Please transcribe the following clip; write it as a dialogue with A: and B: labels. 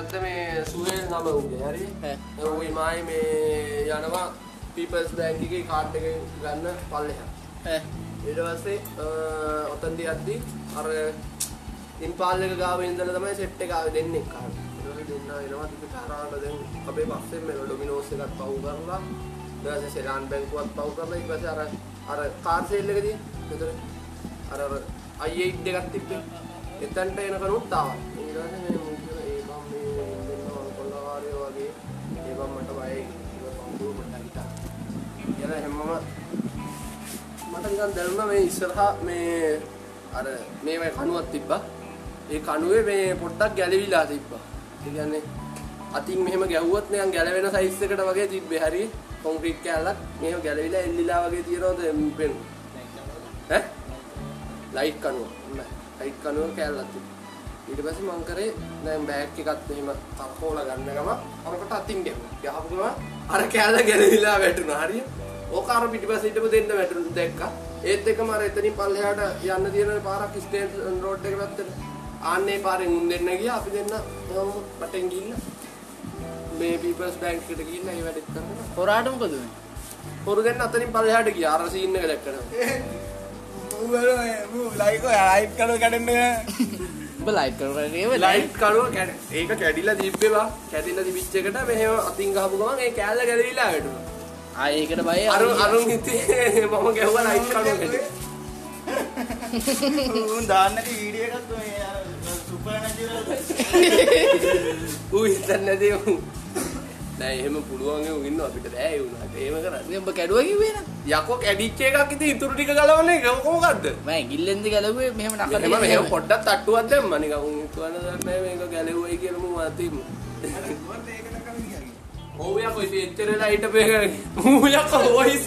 A: ඇත්ත මේ සුවේල් නම උගේ හරි. ඔයි මායි මේ යනවා පීපල්ස් බෑන්ක් එකේ කාඩ් එක ගන්න පල්ලෙහා. ඊට පස්සේ ඔතනදී යද්දි අර ඉම්පාල් එක ගාව ඉඳලා තමයි සෙට් එක ආවේ දෙන්නේ කාඩ්. දෙන්නා එනවා ටික තරහට දැන් අපේ පස්සෙන් මේ ඩොමිනෝස් එකක් පව් කරලා ඊට පස්සේ සෙලාන් බැංකුවක් පව් කරලා ඊට පස්සේ අර අර කාර් සේල් එකදී මෙතන අර i8 දෙකක් තිබ්බේ. එතනට එනකනුත් ආවා. ඊට පස්සේ මට නිකන් දැනුණා මේ ඉස්සරහා මේ අර මේ මේ කණුවක් තිබ්බා. ඒ කණුවේ මේ පොට්ටක් ගැලවිලා තිබ්බා. ඒ කියන්නේ අතින් මෙහෙම ගැහුවොත් නිකන් ගැලවෙන සයිස් එකට වගේ තිබ්බේ හරිය. කොන්ක්‍රීට් කෑල්ලක් මෙහෙම ගැලවිලා එල්ලිලා වගේ තියෙනවද පෙන්. ඈ? ලයිට් කණුව. ලයිට් කණුව කෑල්ලක් තිබ්බා. ඊට පස්සේ මං කරේ දැන් බෑග් එකත් මෙහෙම තරකෝල ගන්න ගම අරකට අතින් ගැහුවා. ගහපු ගම අර කෑල්ල ගැලවිලා වැටුණා හරිය. ඕක අර පිටිපස්සේ හිටපු දෙන්න වැටුණු දැක්කා. ඒත් එක්කම අර එතනින් පල්ලෙහාට යන්න තියෙන පාරක් ස්ටේෂන් රෝඩ් එක පැත්තට. ආන්නේ පාරෙන් උන් දෙන්න ගියා අපි දෙන්න එහෙම පටෙන් ගිහින් මේ පීපල්ස් බැංක් එකට ගිහින් ඒ වැඩේ කරනවා.
B: හොරාට මොකද වෙන්නේ?
A: පොරු දෙන්න අතනින් පල්ලෙහාට ගියා. අර සීන් එක දැක්කම.
C: ලයිකෝ ලයිට් කඩුව කැඩෙන්න
B: ඔබ ලයිට් කරලා නේද?
A: ලයිට් කැඩ ඒක කැඩිලා තිබ්බේ බා. කැඩිලා තිබිච්ච එකට මෙහෙම අතින් ගහපු ගමන් ඒ කෑල්ල ගැලවිලා වැටුණා.
B: ආ ඒකට බය
A: අරුන් අරුන් හිතේ මම ගැහුවා ලයිට් කඩුව කැඩේ.
C: උන් දාන්නති වීඩිය එකත් සුපර් නැචරල්
A: ඌ හිතන්නේ නැති ඌ. නෑ එහෙම පුළුවන් ඒ ඉන්න අපිට බෑ ඒ උනාට. එහෙම කරන්නේ.
B: ඔබ කැඩුවා කිව්වේ නේද?
A: යකෝ කැඩිච්ච එකක් ඉතින් ඉතුරු ටික ගලවන එක කොහොමද?
B: මම ගිල්ලෙන්ද ගැලුවේ මෙහෙම නකල
A: එහෙම මෙහෙම පොඩ්ඩක් තට්ටුවක් දැම්මා නිකන් උන් හිතුවන දන්නේ මේක ගැලෙව්වයි කියලා මම අතින්. ඔව් යකෝ ඉතින් එච්චර වෙලා හිටපු එක. ඌ යකෝ වොයිස්